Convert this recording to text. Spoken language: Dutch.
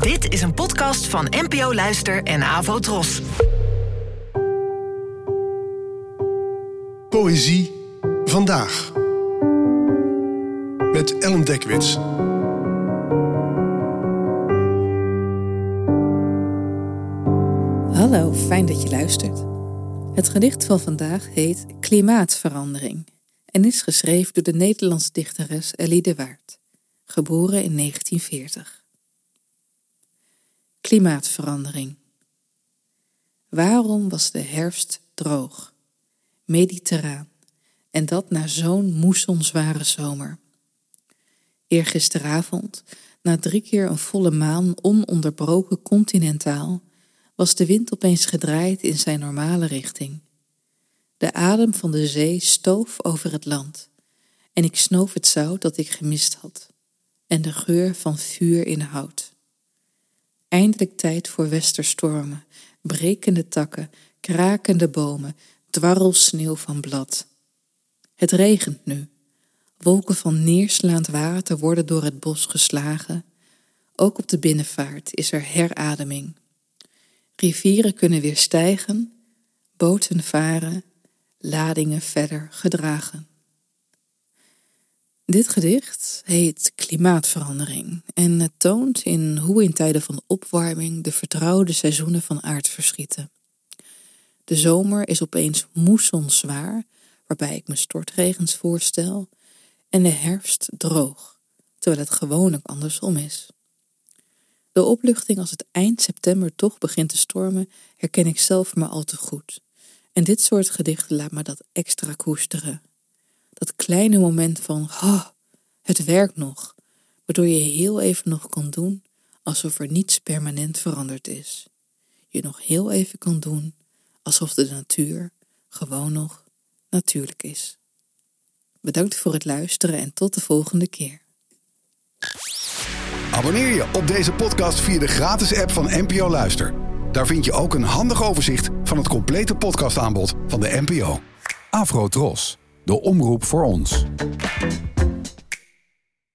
Dit is een podcast van NPO Luister en Avo Tros. Poëzie vandaag. Met Ellen Dekwits. Hallo, fijn dat je luistert. Het gedicht van vandaag heet Klimaatverandering en is geschreven door de Nederlandse dichteres Ellie de Waard, geboren in 1940. Klimaatverandering. Waarom was de herfst droog, mediterraan, en dat na zo'n moessonzware zomer? Eergisteravond, na drie keer een volle maan ononderbroken continentaal, was de wind opeens gedraaid in zijn normale richting. De adem van de zee stoof over het land, en ik snoof het zout dat ik gemist had, en de geur van vuur in hout. Eindelijk tijd voor westerstormen, brekende takken, krakende bomen, dwarrelsneeuw van blad. Het regent nu. Wolken van neerslaand water worden door het bos geslagen. Ook op de binnenvaart is er herademing. Rivieren kunnen weer stijgen, boten varen, ladingen verder gedragen. Dit gedicht heet Klimaatverandering en het toont in hoe in tijden van opwarming de vertrouwde seizoenen van aardverschieten. De zomer is opeens moessonzwaar, waarbij ik me stortregens voorstel, en de herfst droog, terwijl het gewoonlijk andersom is. De opluchting als het eind september toch begint te stormen, herken ik zelf maar al te goed. En dit soort gedichten laat me dat extra koesteren. Dat kleine moment van, oh, het werkt nog, waardoor je heel even nog kan doen alsof er niets permanent veranderd is. Je nog heel even kan doen alsof de natuur gewoon nog natuurlijk is. Bedankt voor het luisteren en tot de volgende keer. Abonneer je op deze podcast via de gratis app van NPO Luister. Daar vind je ook een handig overzicht van het complete podcastaanbod van de NPO. Afro Tros, de omroep voor ons.